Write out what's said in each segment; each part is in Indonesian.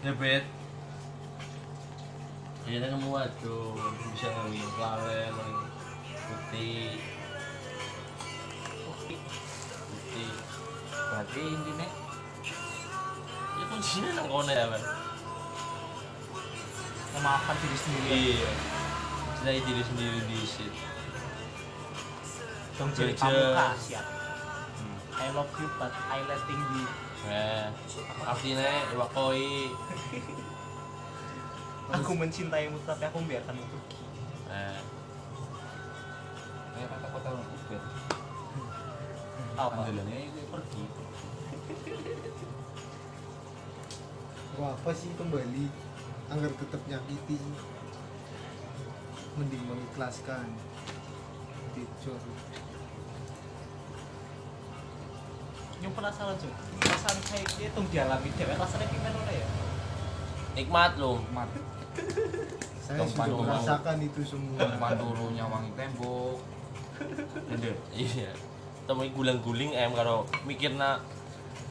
Iya kan kamu waduh bisa ngawin kelalen putih. Putih. Berarti intinya ya kuncinya nang kono ya kan memaafkan diri sendiri iya. Cintai diri sendiri di sit dong jadi kamu kasihan I love you but I letting you eh artinya wakoi aku mencintaimu tapi aku membiarkanmu pergi eh. Kayak kata-kata orang ubed apa? Andalannya itu pergi. Wah, apa sih kembali? Agar tetap nyakiti. Mending mengikhlaskan. Tidur. Yang penasaran cuy perasaan kayak gitu tuh dialami dewek rasanya gimana udah ya. Nikmat loh mat saya Tempat sudah merasakan itu semua. Tempat turunya wangi tembok. Ende. iya. Temui guling-guling em kalau mikirna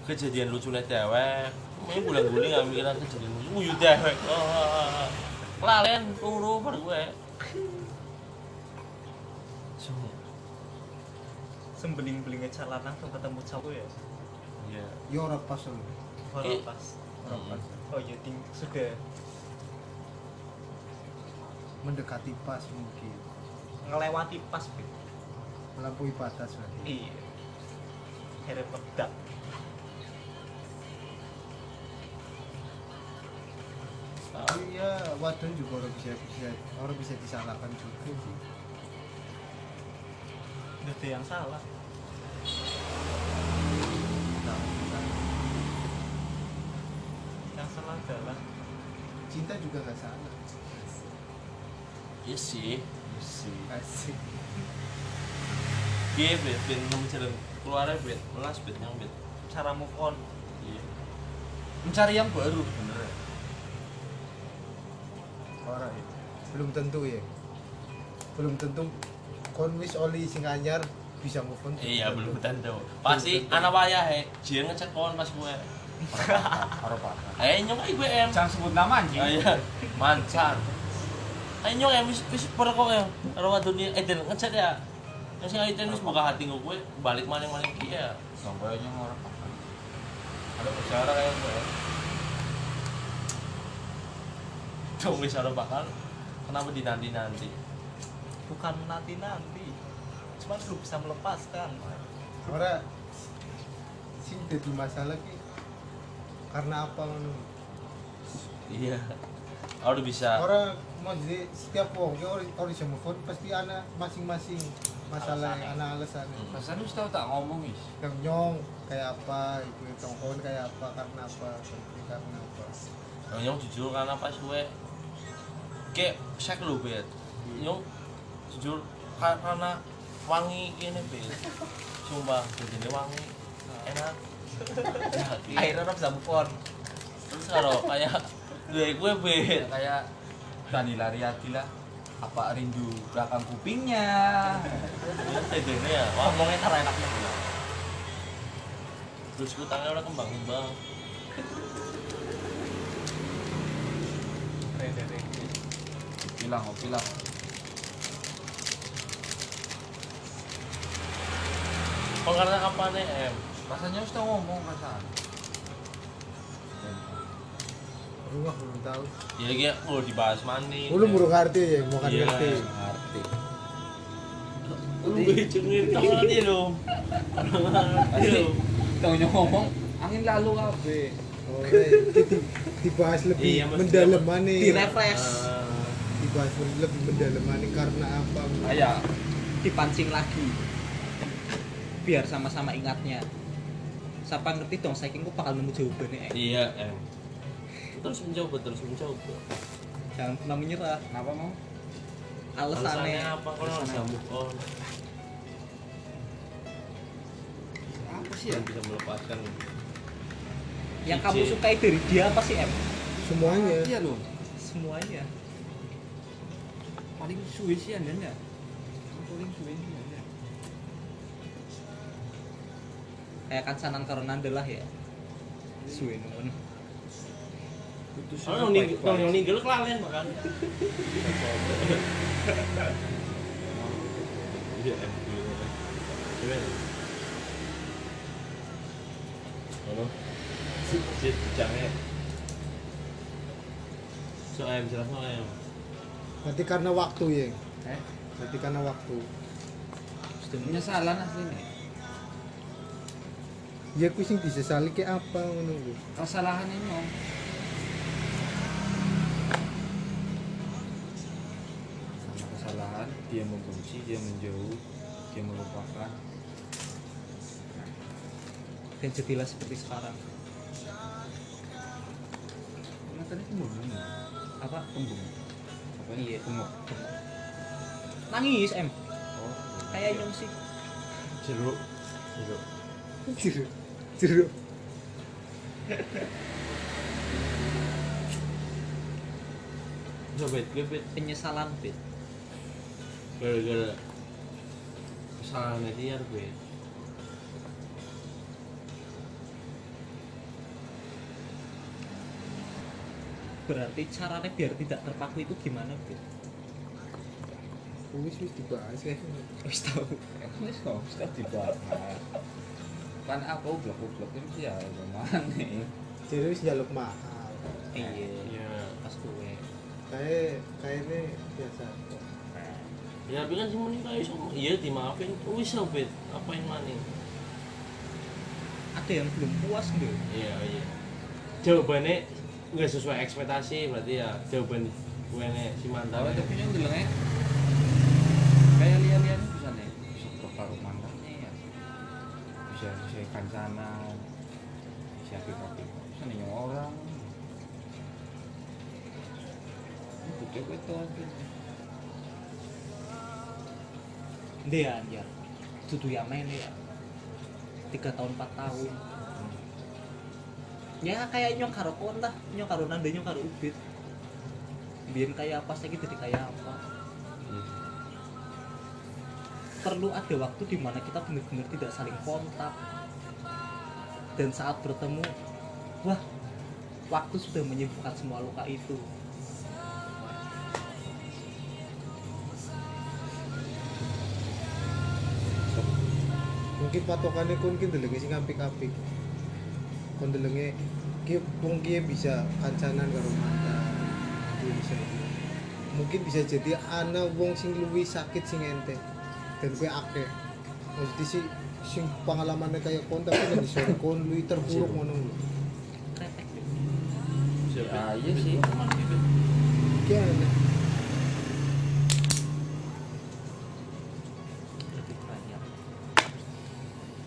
kejadian lucunya dewek ini guling-guling gak mikirna kejadian lucu. Nguyu dewek oh, kelalen turu baru gue. Sembeling-belingnya jalanan tuh ketemu cowok ya? Iya. Ya ora pas loh orang Eh. pas. Ora pas. Oh iya ting sudah. Mendekati pas mungkin. Ngelewati pas Pit. melampaui batas berarti iya. Akhirnya meledak. Tapi ya wadon juga orang bisa bisa orang bisa disalahkan juga sih ada yang salah. Yang salah adalah cinta juga nggak salah. Iya sih. Asik. Iya bet bet nemu jalan keluarnya bet melas bet yang bet cara move on. Iya. Mencari yang baru bener. Ya orang ya. Belum tentu ya. Belum tentu kon wis oli sing anyar bisa move on. Iya belum tentu pasti anak wayah he jian ngecek kawan pas gue. Karo pakar eh nyong ibu em. Jangan sebut nama anjing. Iya, mancan. Ayo nyong ya wis wis per kok ya. Karo wadon ni eh den ngechat ya. Yang sing aiten wis buka hati gue balik maning-maning ki ya. sampai orang. Pakar ada bicara kayak gue ya Dong wis ora bakal. Kenapa dinanti-nanti. Bukan nanti nanti cuman belum bisa melepaskan orang sing jadi masalah ki karena apa ngono Iya. Udah bisa. orang mau jadi setiap wong ki orang orang bisa move on pasti ana masing-masing masalah Alasannya. ana alasan Hmm. wis tau tak ngomong is yang nyong kayak apa ibu tongkon kayak apa karena apa karena apa Yang nyong jujur karena pas gue kayak sek lu bet. Nyong jujur ka- karena wangi ini bet. Sumpah, jadi wangi enak. Ya, akhirnya orang bisa move on. Terus kalau kayak gue gue bet kayak Danila Riyadi lah. Apa rindu belakang kupingnya? Ini ya ngomongnya cara enaknya terus utangnya udah kembang kembang bilang oh bilang karena apa nih em. Rasanya tau ngomong perasaan. Rumah belum tahu. Ya. Gitu oh dibahas mani belum burung ngerti ya mau kan Iya. ngerti ngerti lu cengir tahu nanti lo tau ngomong angin lalu kabe oh iya. Di- dibahas lebih Iya, mendalam mana di refresh dibahas lebih mendalam mana karena apa? Kayak dipancing lagi biar sama-sama ingatnya. Siapa ngerti dong saya kira bakal nemu jawabannya eh. iya em terus mencoba terus mencoba. Jangan pernah menyerah. Kenapa mau? Alasannya alasannya apa? Kalau nggak bisa move on apa sih ya? yang bisa melepaskan. Yang kamu sukai dari dia apa sih em? Semuanya. Iya loh. Semuanya. Paling suwe sih anda ya? Paling suwe kayak kan sanan karo nandelah ya suwe putus Oh, ning- yang yang ninggel kelalen bahkan. Iya? Halo. Sit, jangan. So em jelas no em. Berarti karena waktu ya. eh Berarti karena waktu. penyesalan aslinya Ya aku sing disesali ke apa ngono lho. kesalahan ini om sama kesalahan dia membenci dia menjauh dia melupakan dan jadilah seperti sekarang Emang tadi kembung apa kembung apa ya? Iya. Kembung. nangis em oh kayak nyong sih Jeruk. Jeruk. Jeruk. Jeruk. Coba bet, bet. penyesalan bet Gara-gara kesalahan dia bet. berarti caranya biar tidak terpaku itu gimana bet Wis wis dibahas ya. wis tahu ini kok sudah dibahas kan aku blok blok ini sih ya nih Jadi wis njaluk mahal. iya Iya. pas gue Kayak kayaknya biasa. Ya tapi kan sih mending kayak iso iya dimaafin. Wis so bet. Apa yang maning? ada yang belum puas gitu Iya, iya. Jawabannya nggak sesuai ekspektasi berarti ya jawaban gue si mantan. Tapi yang bilangnya kayak lian-lian bisa kaki bisa nih orang. Itu itu aja dia anjir dudu ya main ya tiga tahun empat tahun. Ya kayak nyong karo kon lah. Nyong karo nanda nyong karo ubit. Biar kayak apa saya jadi kayak apa? Perlu ada waktu di mana kita benar-benar tidak saling kontak dan saat bertemu wah waktu sudah menyembuhkan semua luka itu Mungkin patokannya kon ki delenge sing apik-apik. Kon delenge ki wong bisa kancanan karo mantan. Bisa. Mungkin bisa jadi ana wong sing luwih sakit sing ente. Dan kowe akeh. Maksudnya sih sing pengalamannya kayak kon tapi kan disuruh kon terpuruk ngono lho. kretek Ya, iya sih. Ki aneh. lebih banyak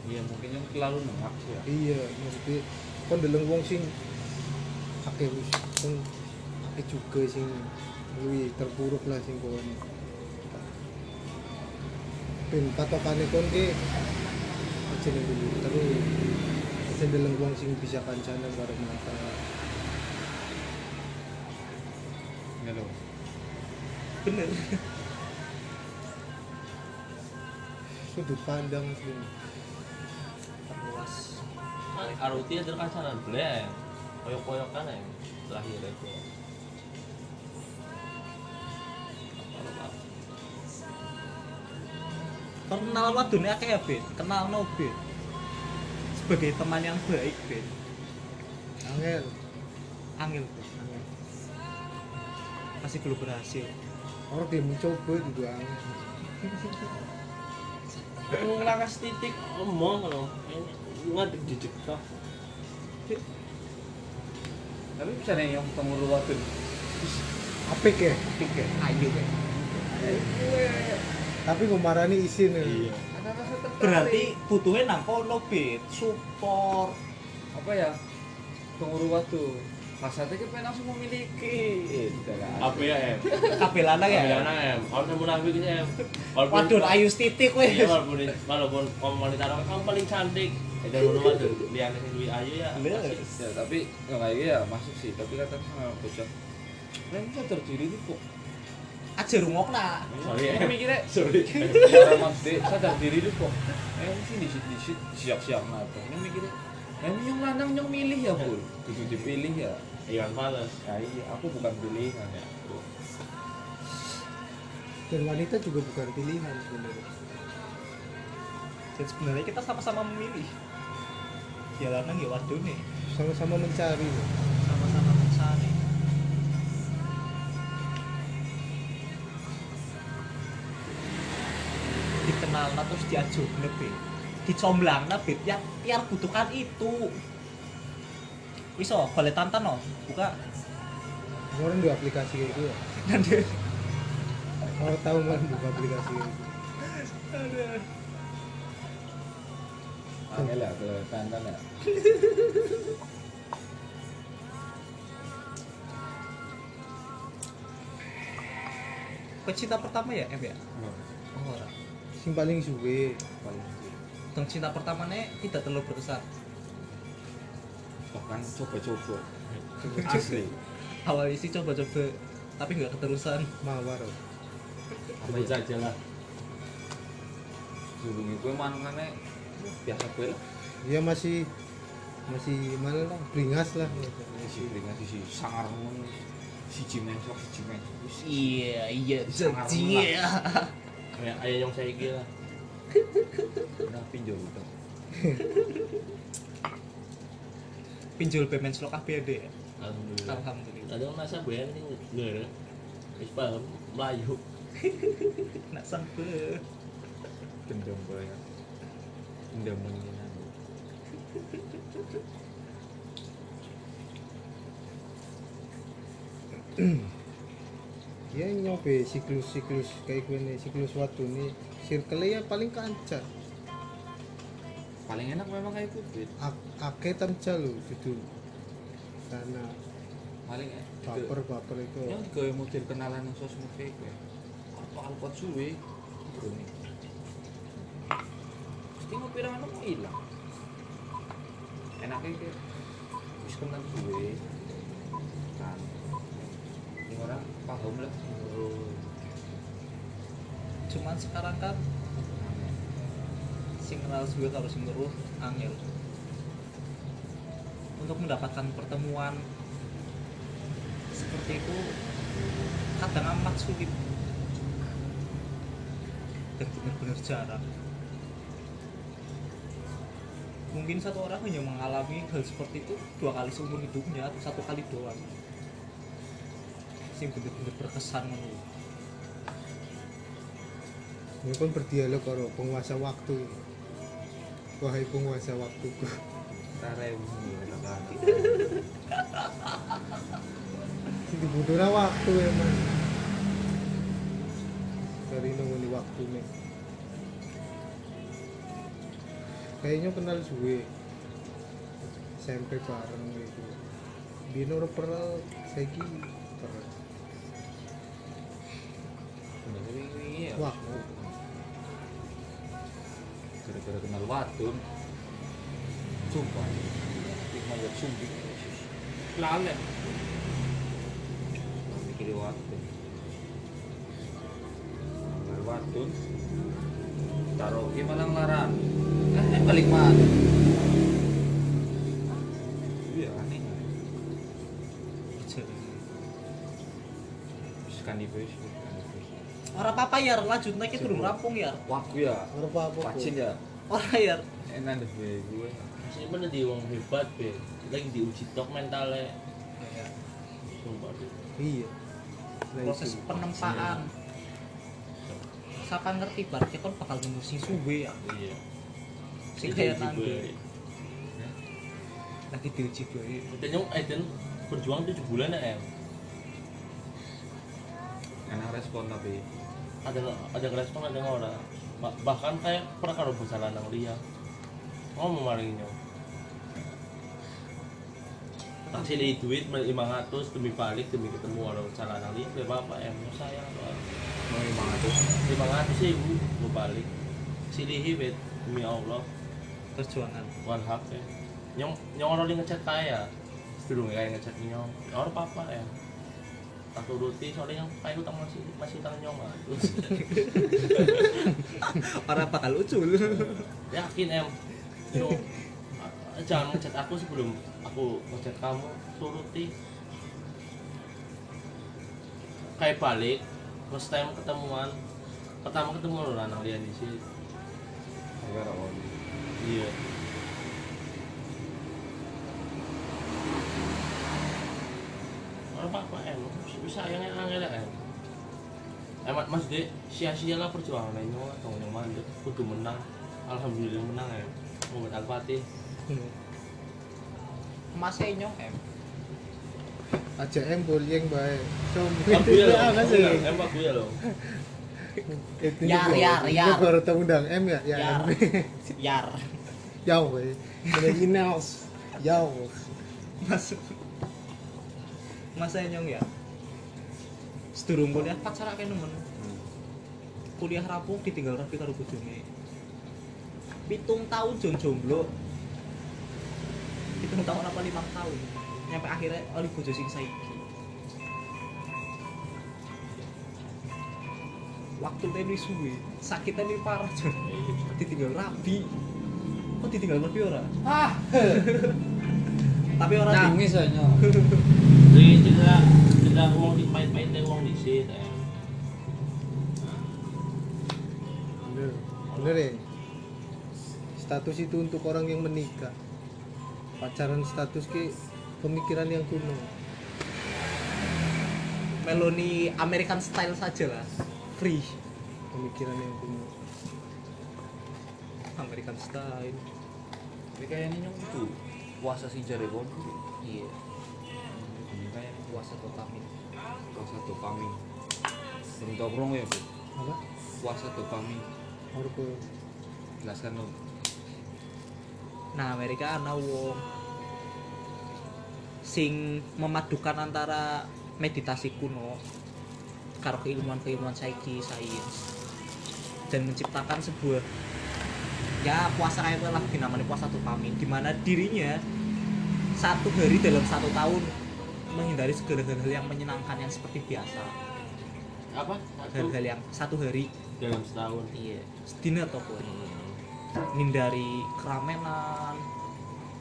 iya mungkin yang terlalu nengak sih ya Iya, maksudnya kon deleng wong sing akeh wis kon akeh juga sing luwih terpuruk lah sing kon. Ben patokane kon ki dulu terus aja deleng wong sing bisa kancanan karo mata. enggak loh bener Sudut pandang sih. Aruti ada kacanan boleh ya. Koyok-koyok kan ya. Terakhir itu. Kenal wadone akeh ya Ben kenal no Ben sebagai teman yang baik Ben Angel. angel Ben angel. masih belum berhasil. Orang dia mencoba juga angel. Ngomong lakas titik kalau ini ngadeg di TikTok. tapi bisa nih yang ketemu lu waktu Apik ya, tiga ayo. Ben tapi ngumarani isin ya. Iya. ada rasa tertarik berarti butuhnya nang kono Ben support apa ya ketemu waktu Rasanya kita pengen langsung memiliki kan Apa ya em? kabeh lanang Ya, ya ya em. Kalau kamu munafik sih em. Walaupun waduh ayu titik weh Iya walaupun walaupun kamu wanita orang kamu paling cantik. Itu dulu mah tuh lihat sing ayu ya. Pasti. ya tapi nggak kayak gitu ya masuk sih tapi kata sama bocah Kalian bisa terdiri itu kok aja rungokna. Sorry Ini ya. mikirnya Sorry. Orang mati sadar diri itu kok. Eh sih di situ siap-siap nah Ini mikirnya Nah, nyong lanang nyong milih ya, Bul. Kudu dipilih ya. Iwan Fals Ya iya, aku bukan pilihan ya. dan wanita juga bukan pilihan sebenarnya. Dan sebenarnya kita sama-sama memilih. Ya lanang ya wadone. Sama-sama mencari. Sama-sama mencari terus diajuk nabe dicomblang nabe ya tiar butuhkan itu. Iso boleh tantan no? Buka. Kemarin di aplikasi kayak gitu ya? Dan dia mau tahu kan buka aplikasi kayak gitu. Angel ya ke tantan ya. pecinta pertama ya F ya? Oh ora sing paling suwe. Paling tentang cinta pertamanya tidak terlalu berkesan. Bahkan coba-coba. Asli. Awal isi coba-coba tapi nggak keterusan. Mawar. Sebut saja lah. Sebelum gue mantannya biasa gue lah. Dia masih masih mana lah beringas lah. Si ringan si sangar ngono si cimen sok si cimen iya iya Sangat iya kayak ayah yang saya gila udah pinjol udah pinjol payment ya alhamdulillah. Alhamdulillah. Kadang masa gue ini nggak wis paham melayu. Nak sampai dendam banget dendam menyenang dia nyobe siklus-siklus kayak gue nih siklus waktu nih circle ya paling kancar paling enak memang kayak Ak- ake tamca lo gitu karena paling enak baper baper itu. Yang gawe model kenalan yang sosmed kayak gue. Apa alpot suwe ini pasti ngopi rangan mau hilang. Enaknya kayak wis kenal suwe kan. ini orang paham lah. Cuman sekarang kan sing kenal gue harus ngeruh angel untuk mendapatkan pertemuan. Seperti itu kadang amat sulit. Dan benar-benar jarang. Mungkin satu orang hanya mengalami hal seperti itu dua kali seumur hidupnya atau satu kali doang sing bener-bener berkesan menurut ini pun berdialog karo penguasa waktu. Wahai penguasa waktuku Tare ini lagi dibutuhkan waktu emang dari nunggu waktu nih kayaknya kenal suwe. SMP bareng gitu. Bino perel saiki Wah. Gara-gara kenal wadon. Sumpah. Lima ya sumbi. Lalen. Mikir wadon. Kenal wadon. Taruh ke malang laran. Eh, balik mana? Iya, aneh. orang apa ya lanjut naik itu rampung ya. Waktu ya. Pacin ya. orang ya. Enak deh gue. gue. sih mana di wong hebat be. Lagi diuji tok mentalnya. Iya. Nah, proses isi. penempaan. Siapa ngerti berarti kan bakal nemu sing suwe ya. Iya. Iya, kayak diuji nanti. Lagi diuji gue Eden yang Eden berjuang tujuh bulan ya em? Enak respon tapi. Ada ada respon ada orang. Ba- bahkan kayak pernah kalau bisa lanang dia. Ngomong maringnya tak sih duit 500 demi balik demi ketemu orang lanang dia apa-apa em ya doang. Mau lima ratus. 500 ribu gue balik. Silihi bet demi Allah. Perjuangan. One hak ya nyong nyong orang di ngechat kaya sedulur kayak ngechat nyong. Orang apa ya tak turuti soalnya yang kayak utang masih masih utang nyong Terus, orang bakal ucul yakin em. Nyong jangan ngechat aku sebelum aku ngechat kamu turuti kayak balik first time ketemuan. Pertama ketemu lo lanang lian di sini Agar awal. iya apa apa em bisa yang angel em emat mas dek sia-sia lah perjuangan ini mah tong yang mandek kudu menang. Alhamdulillah menang em Muhammad Al Fatih. Masih nyong em. Aja em bullying sombong Buya loh, apa sih em Pak Buya loh. Itu Yar, yar, Itu yar. baru tahu undang M ya ya Yar. Yar. Weh millennials jauh mas masa nyong ya sedurung kuliah pacar akeh nemen kuliah rampung ditinggal rapi karo bojone. Pitung tahun jon jomblo. Pitung tahun apa lima tahun. Nyampe akhirnya oleh bojo sing saiki. Waktu tadi suwe sakitnya ini parah jon. Ditinggal rapi. Kok ditinggal rapi ora? Ah, tapi ora di- nangis aja. jadi cerita cerita uang di pahit-pahitnya uang di sini em bener. Bener ya. Status itu untuk orang yang menikah. Pacaran status ke pemikiran yang kuno. Meloni American style saja lah. Free. Pemikiran yang kuno. American style. Tapi kayaknya nyong itu puasa si jare kon. iya Ini kayak puasa dopamin puasa dopamin. Belum tau kurang ya, Bu? apa Puasa dopamin. harus Jelaskan dong. nah Amerika ana wong sing memadukan antara meditasi kuno karo keilmuan-keilmuan saiki sains dan menciptakan sebuah ya puasa kayak lah dinamanya puasa dopamin di mana dirinya satu hari dalam satu tahun menghindari segala hal-hal yang menyenangkan yang seperti biasa. Apa? Hal-hal yang satu hari. Dalam setahun? Iya. Sedina atau ngindari keramenan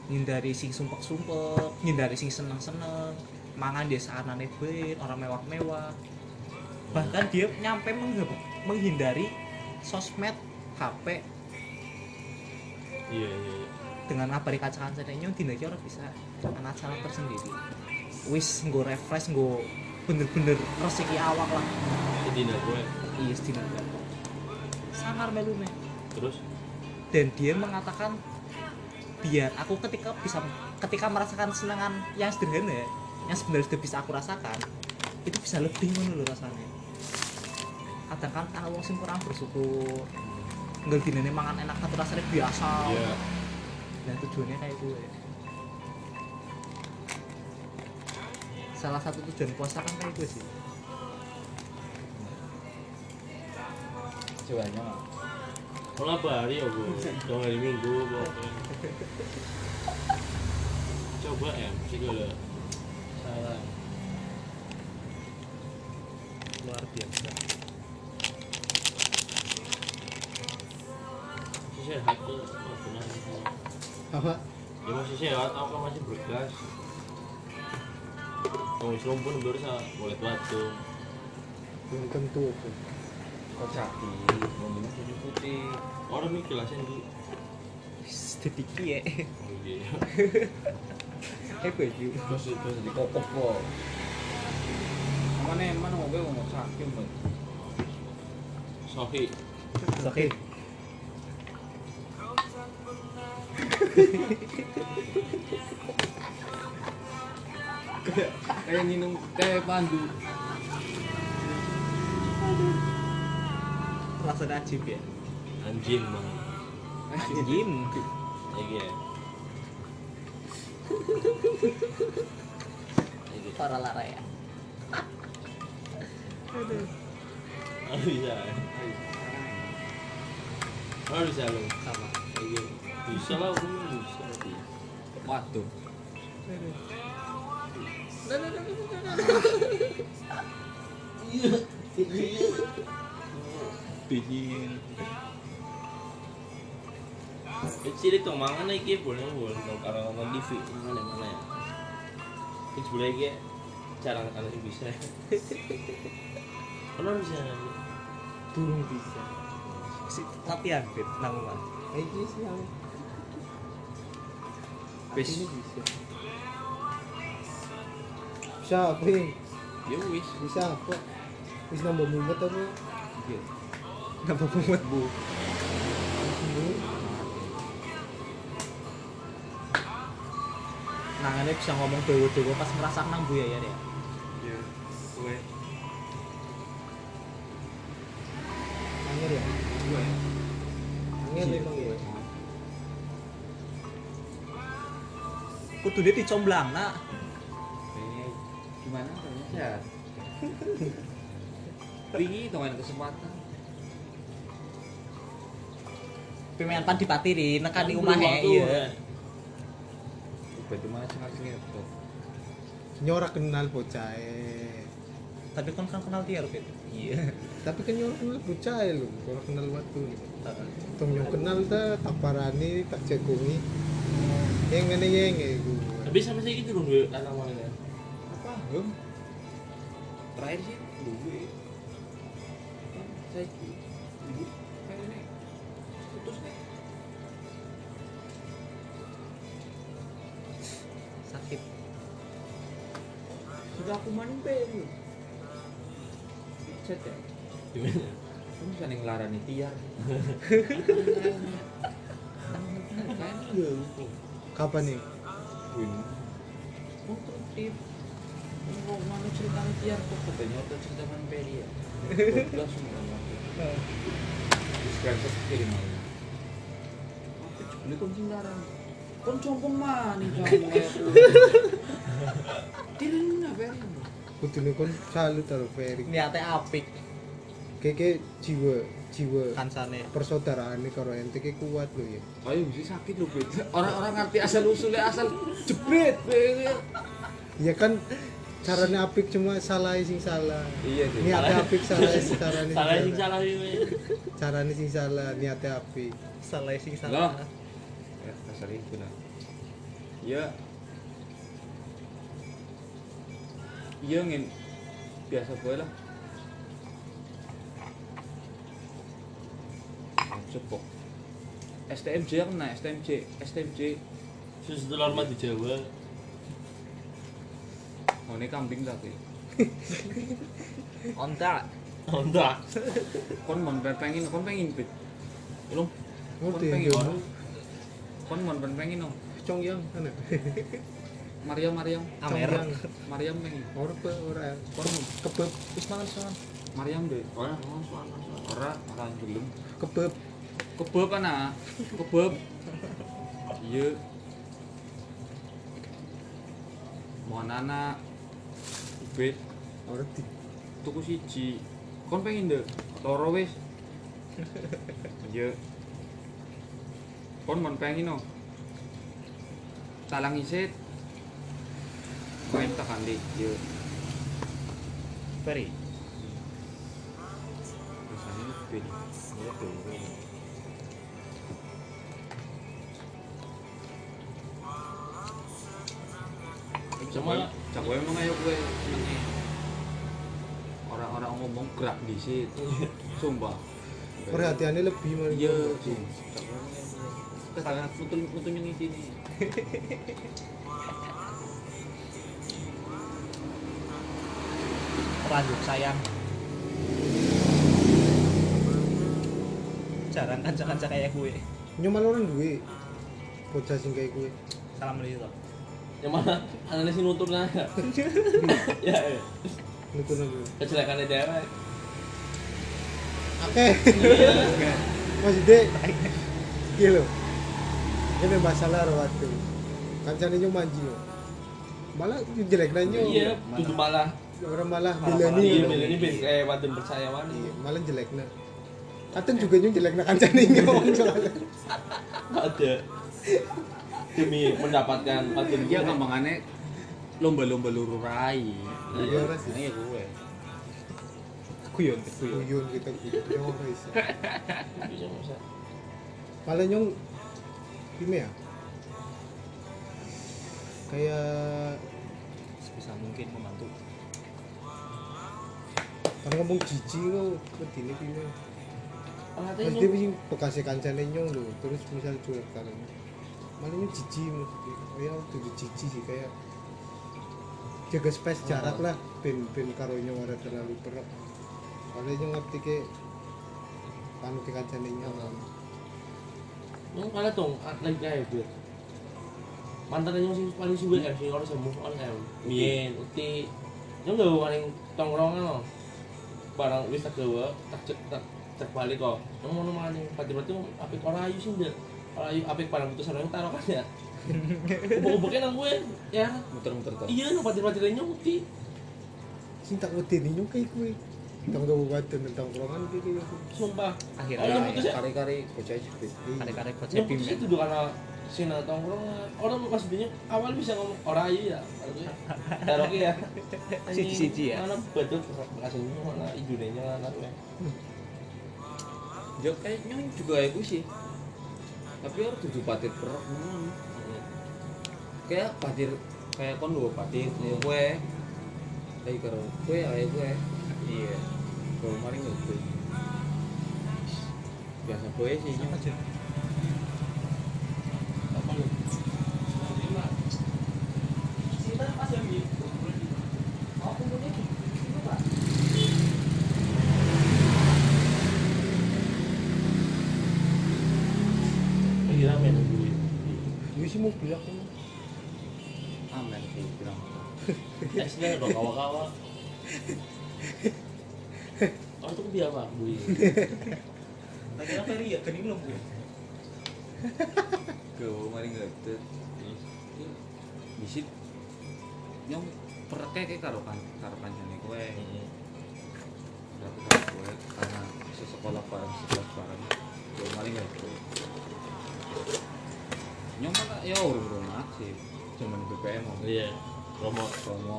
ngindari sing sumpek-sumpek ngindari sing seneng-seneng mangan di saanane ben orang mewah-mewah. Bahkan dia nyampe menghindari sosmed HP iya iya iya. dengan ngabari kaca-kaca nyo dina iki ora bisa ana cara tersendiri. Wis nggo refresh nggo bener-bener resiki awak lah. Jadi nak gue iya sedina sangar melune terus? Dan dia mengatakan biar aku ketika bisa ketika merasakan senangan yang sederhana yang sebenarnya sudah bisa aku rasakan itu bisa lebih lho rasanya. Kadang kan wong sing kurang bersyukur nggak dinene mangan enak tapi rasanya biasa iya dan tujuannya kayak gue salah satu tujuan puasa kan kayak gue sih Coba nyong. Kalau hari ya gue, dua hari minggu. Coba em, segala salah. luar biasa Oh, apa Ya masih sehat, aku kan masih bergas. Kamu Islam pun baru boleh batu. belum tentu aku Kok sakit? Ngomongnya putih putih. Orang mikir lah sih sedikit ya Oh iya. eh baju Terus terus kok. Mana mana mau gue ngomong sakit mbak. Sohi. oke Kayak minum kayak pandu. rasa najib ya Anjing bang. anjing Lagi ya. Para lara ya Oh bisa. Oh bisa lo. sama Lagi. Bisa lah, aku bisa. Waduh. dingin cilik dong mangan iki boleh boleh kalau nonton TV mana mana ya. Wis boleh jarang ada yang bisa. Kenapa bisa? Durung bisa. Latihan fit nang omah. Iki sih yang Wis. bisa. Apa? ya? Ya wis. Bisa apa? Wis nambah mumet apa? Iya. Nambah mumet bu. Nangannya bisa ngomong dewa-dewa pas ngerasa nang bu ya ya ya. Ya. Angel ya? Angel emang ya. Kudu dia dicomblang nak. Gimana sehat? Wingi ada kesempatan. Pemain pan dipatiri nekani Kan omah belum ya waktu, iya. ya. Berarti mana sih ngasih ngetok? Nyora kenal bocah. Tapi kan kan kenal dia Fit. Iya. Tapi kan nyora kenal bocah lu. Kalau kenal waktu lu. Tong nyong kenal ta tak parani tak cekungi. Yang ngene yang. Tapi sampai saya gitu dong duit anak mana ya. Apa? Hum. Terakhir sih dulu. Kan saya kayak ini putus nih. Sakit. Sudah aku maning baru. Chat ya. Gimana? Kamu bisa nih ngelarani tiar. Kan iya. Kapan nih? Win. Oh, tip. Mau mana cerita tiar kok katanya udah cerita man peri ya. Udah semua. Screenshot kirim aja. Ini kon sing larang. Kon sombong mani kamu. Tidak nggak peri. Kudune kon salut karo Ferry. Niatnya apik Keke jiwa jiwa kancane. persaudaraan karo ente ki kuat lho ya. Ayo bisa sakit loh bet. Orang-orang ngerti asal usulnya asal jebret. Ya kan caranya apik cuma salah sing salah. Iya sih. Niatnya apik salah sing caranya sing Salah sing salah. salah ini. Caranya sing salah, niatnya apik. Salah sing Loh. salah. Ya, kasar itu lah. Ya. Iya ngin biasa gue lah. Cepok. STMJ kan nah STMJ, STMJ. Susu telur mati Jawa. Oh ini kambing tapi. Onta. Honda. Kon mon pengen, kon pengen pit. Ulung. Kon Ngerti pengen. ya? Kon mon pengen no. Cong yang ana. Mariam Mariam. Amer. Mariam pengen. Ora pe ora. Kon Kebeb, Wis mangan soan. Mariam deh. Ora, soalnya. Ora ora belum. kebeb. Kebab ana. Kebab. Iya. Mohon anak. Ubed. Di tuku siji kon pengen deh loro wis iya kon mon pengen no talang isit main tekan di iya Peri. rasanya iya Cuma- cak wae emang ayo gue orang-orang ngomong gerak di situ sumpah perhatiannya lebih malah. iya sih kesalahan yang di sini Lanjut sayang. Jarang kanca-kanca kayak gue. Nyomal orang duwe. Bocah sing kayak gue. Salam dulu. Yang mana? Anaknya sih nutur nah. Ya, ya. Nutun aku. Kecelakaan daerah. Oke. Iki lho. Ini masalah waktu. Kancane nyo manji yo. Malah jelek nanya. Iya, tutup malah. Orang malah bilani. Iya, ini beda kayak wadon percaya wani. Iya, malah jelek nah. Katen juga nyo jelek nah kancane nyo soalnya. Ada. Demi mendapatkan wadon Iya kambangannya lomba-lomba luru rai. Iya, sih. Nah, iya gue. Kuyon, kuyon. Guyon kita gitu. Nyo ora iso. Bisa. Malah nyong gimana ya kayak sebisa mungkin membantu kan ngomong jijik kok wedine piye Ate Mas dia bekasnya kancane nyong lho, terus misal cuek karo. Malah nyong jijik maksudnya. Kayak udah jijik sih kayak jaga space jarak lah ben ben karo nyong ora terlalu perek. Kalau nyong ngerti ke anu ke kancane nyong. Nyong kala dong lagi kayak bir. Mantan nyong sing paling suwe ya sing ora sembuh on em. Biyen uti nyong gak paling tongkrongan loh. Barang wis tak gawa tak cek tak cek balik kok. Nyong mau maning pati-pati apik ora ayu sih ndak. Ayu apik barang putus orang taruh kan ya. Ubuk-ubuknya nang gue ya. muter-muter tuh Iya, no pati-pati nyong uti. Sing tak wedeni nyong kayak kuwi. Tong kabupaten tentang tongkrongan iki kayak Sumpah. akhirnya Oh, iya, ya? kari-kari kare-kare bocah Nyong bim putus itu karena sina tongkrongan. Orang maksudnya awal bisa ngomong ora ayu ya. Taruh ya. Siji-siji ya? Mana betul kasihnya mana idunenya mana we. ya kayaknya juga ya gue sih tapi harus tujuh patir perok ngono kayak patir kayak kon dua patir ya gue kayak karo gue ya gue iya. Kalau nggak gue biasa gue sih dong kawa-kawa. Oh itu dia pak, gue. Tadi apa ya? Gini belum gue. ke kemarin nggak ada bisit nyong perke kayak karo kan karo kancane gue Berarti karo gue karena sesekolah bareng sekelas bareng kemarin nggak ada nyong mana ya urung sih cuman BPM mau Iya, promo. promo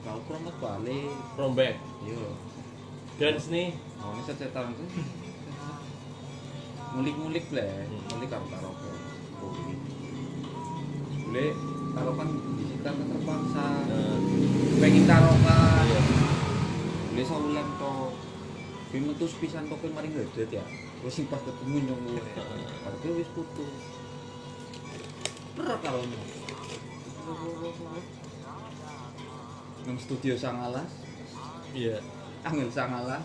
kau promo balik From back. yo Dance nih. Oh, ini secetan tuh. Ngulik-ngulik lah, ya. Hmm. ngulik karo karaoke. Boleh taruhkan di situ kan terpaksa. Pengen taruhkan. Iya. Boleh saulan to. Film itu pisan to film mari ngedet ya. Wis pas ketemu nyong gue. Gue wis putus. Nyong. Nang studio sangalas, Iya. angel sangalas.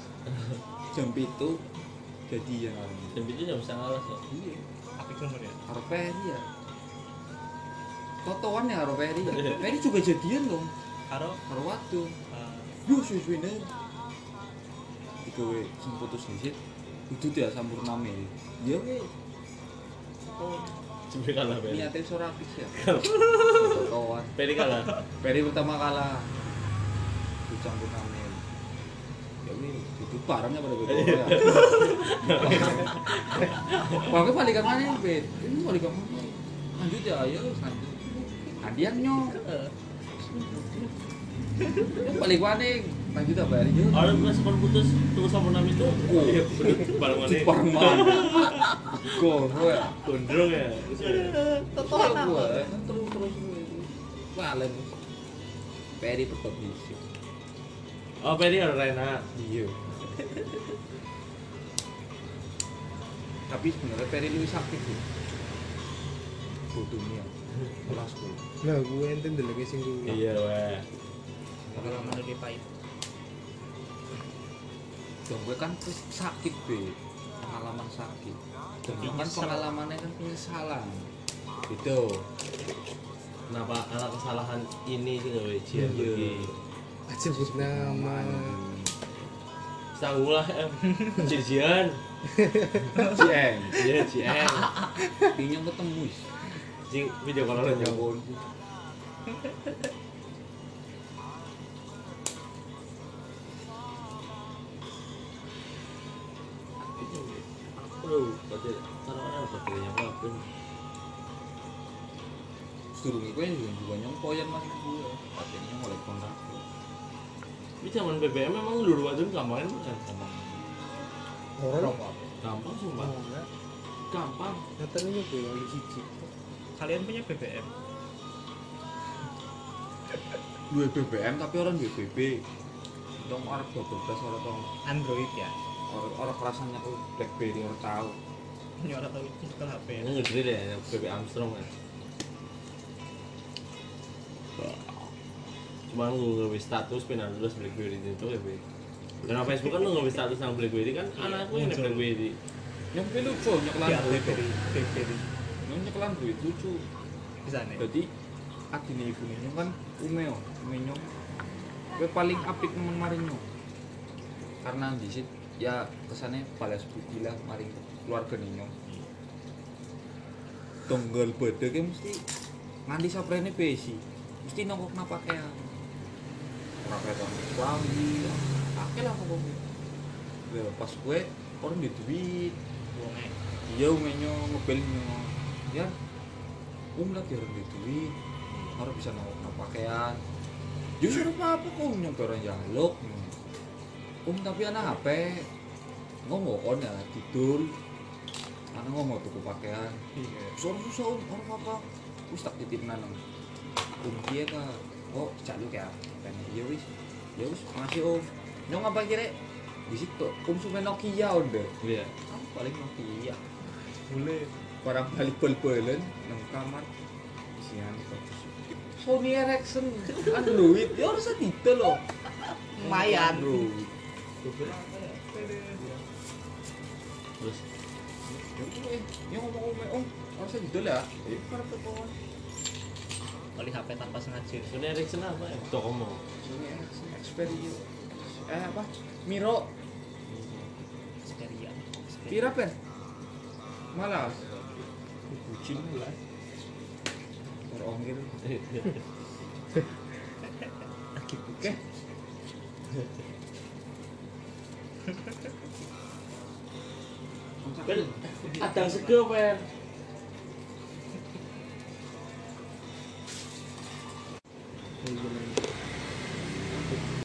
Jam itu jadian karo nyong. Dan itu nggak bisa ngalah kok. Iya. Tapi nomor ya. karo Peri ya. Totoan ya karo Peri ya. Peri juga jadian dong Karo? Karo waktu. Eh, yo suwe-suwene iku we sing putus disit kudu ya sampurname. Ya we Coba kalah Peri. niatnya ora apik ya Totoan Peri kalah. Peri pertama kalah kudu sampurname ya we itu barangnya pada betul ya Wah, balikan mana bet? Ini balikan mana? Lanjut ya, ayo lanjut. Hadiah nyok. Balik mana? Lanjut apa hari yuk? Orang bukan sebelum putus tunggu sama nama itu. Oh. Iya. Barang mana? Barang mana? Gol, gue. Gondrong ya. Total gue. Terus terus Balen. Peri tetap bisa. Oh, Peri ada Rena. Iya. Tapi sebenarnya Peri lebih sakit sih. Bodohnya. Kelasku. Nah, gue enten delenge sing kuwi. Iya, weh. pengalaman lebih pahit. Dong gue kan terus sakit be pengalaman sakit. Dan kan pengalamannya kan penyesalan. Gitu. Kenapa anak kesalahan ini sih nggak wajib Iya. lagi? Aja sebut nama. Sanggup lah, em. Jijian. Cieng. Iya, Cieng. Pinyong ketemu. Jing video Kalau orang nyambung. Aduh, berarti taruh orang berarti yang apa? Suruh gue juga juga nyong poyan mas gue. Katanya mulai kontak. Ini zaman BBM memang dulu aja nggak main bukan sama. Orang gampang sumpah gampang yang di siji. kalian punya BBM Dua BBM tapi orang dua BB. Dong orang double plus orang tong Android ya orang orang rasanya tuh BlackBerry orang tahu. ini orang tahu itu ke HP ini ngedri deh yang BB Armstrong kan cuma lu ngewe status pindah terus Blackberry itu ya karena Facebook kan lu ngewe status yang Blackberry kan Iya, anakku yang. Blackberry Yang pilih lucu nyekelan ya duit. BlackBerry BlackBerry Yang nyekelan duit lucu. bisa nih Jadi adine ibu ninyo kan umeo, umenyo. Kowe paling apik nemen marinyo. Karena di sit ya kesane balas budi lah maring keluarga ninyo. Tonggal beda ki mesti nganti saprene besi. Mesti nongkok pakaian. Ora kaya tong wangi. Akeh lah pokoknya. Lha pas kowe orang di duit, wonge iya umenyo ngebelnya ya um lagi orang di duit harus bisa nongkrong no pakaian justru apa kok nyampe orang jaluk um tapi anak HP ngomong kon ya tidur. Anak ngomong tuku pakaian. Iya. Susah susah um orang apa wis tak titip nanam um dia ka oh jaluk ya kayaknya iya wis ya wis makasih om. Nyong apa kira? Di situ um sume Nokia udah iya. Aku paling Nokia. Boleh. barang balik bal-balan nang kamar. Isian Sony Ericsson. Android. Ya harus itu loh lumayan. Android terus? Ya ngomong ngomong om itu lah ya. Para kali HP tanpa sengaja. Sony Ericsson apa ya? Docomo. Sony Ericsson Xperia. Eh apa? Miro. Xperia. Pira pen malas. Bucin lah. Orongir lagi oke kan adang sego per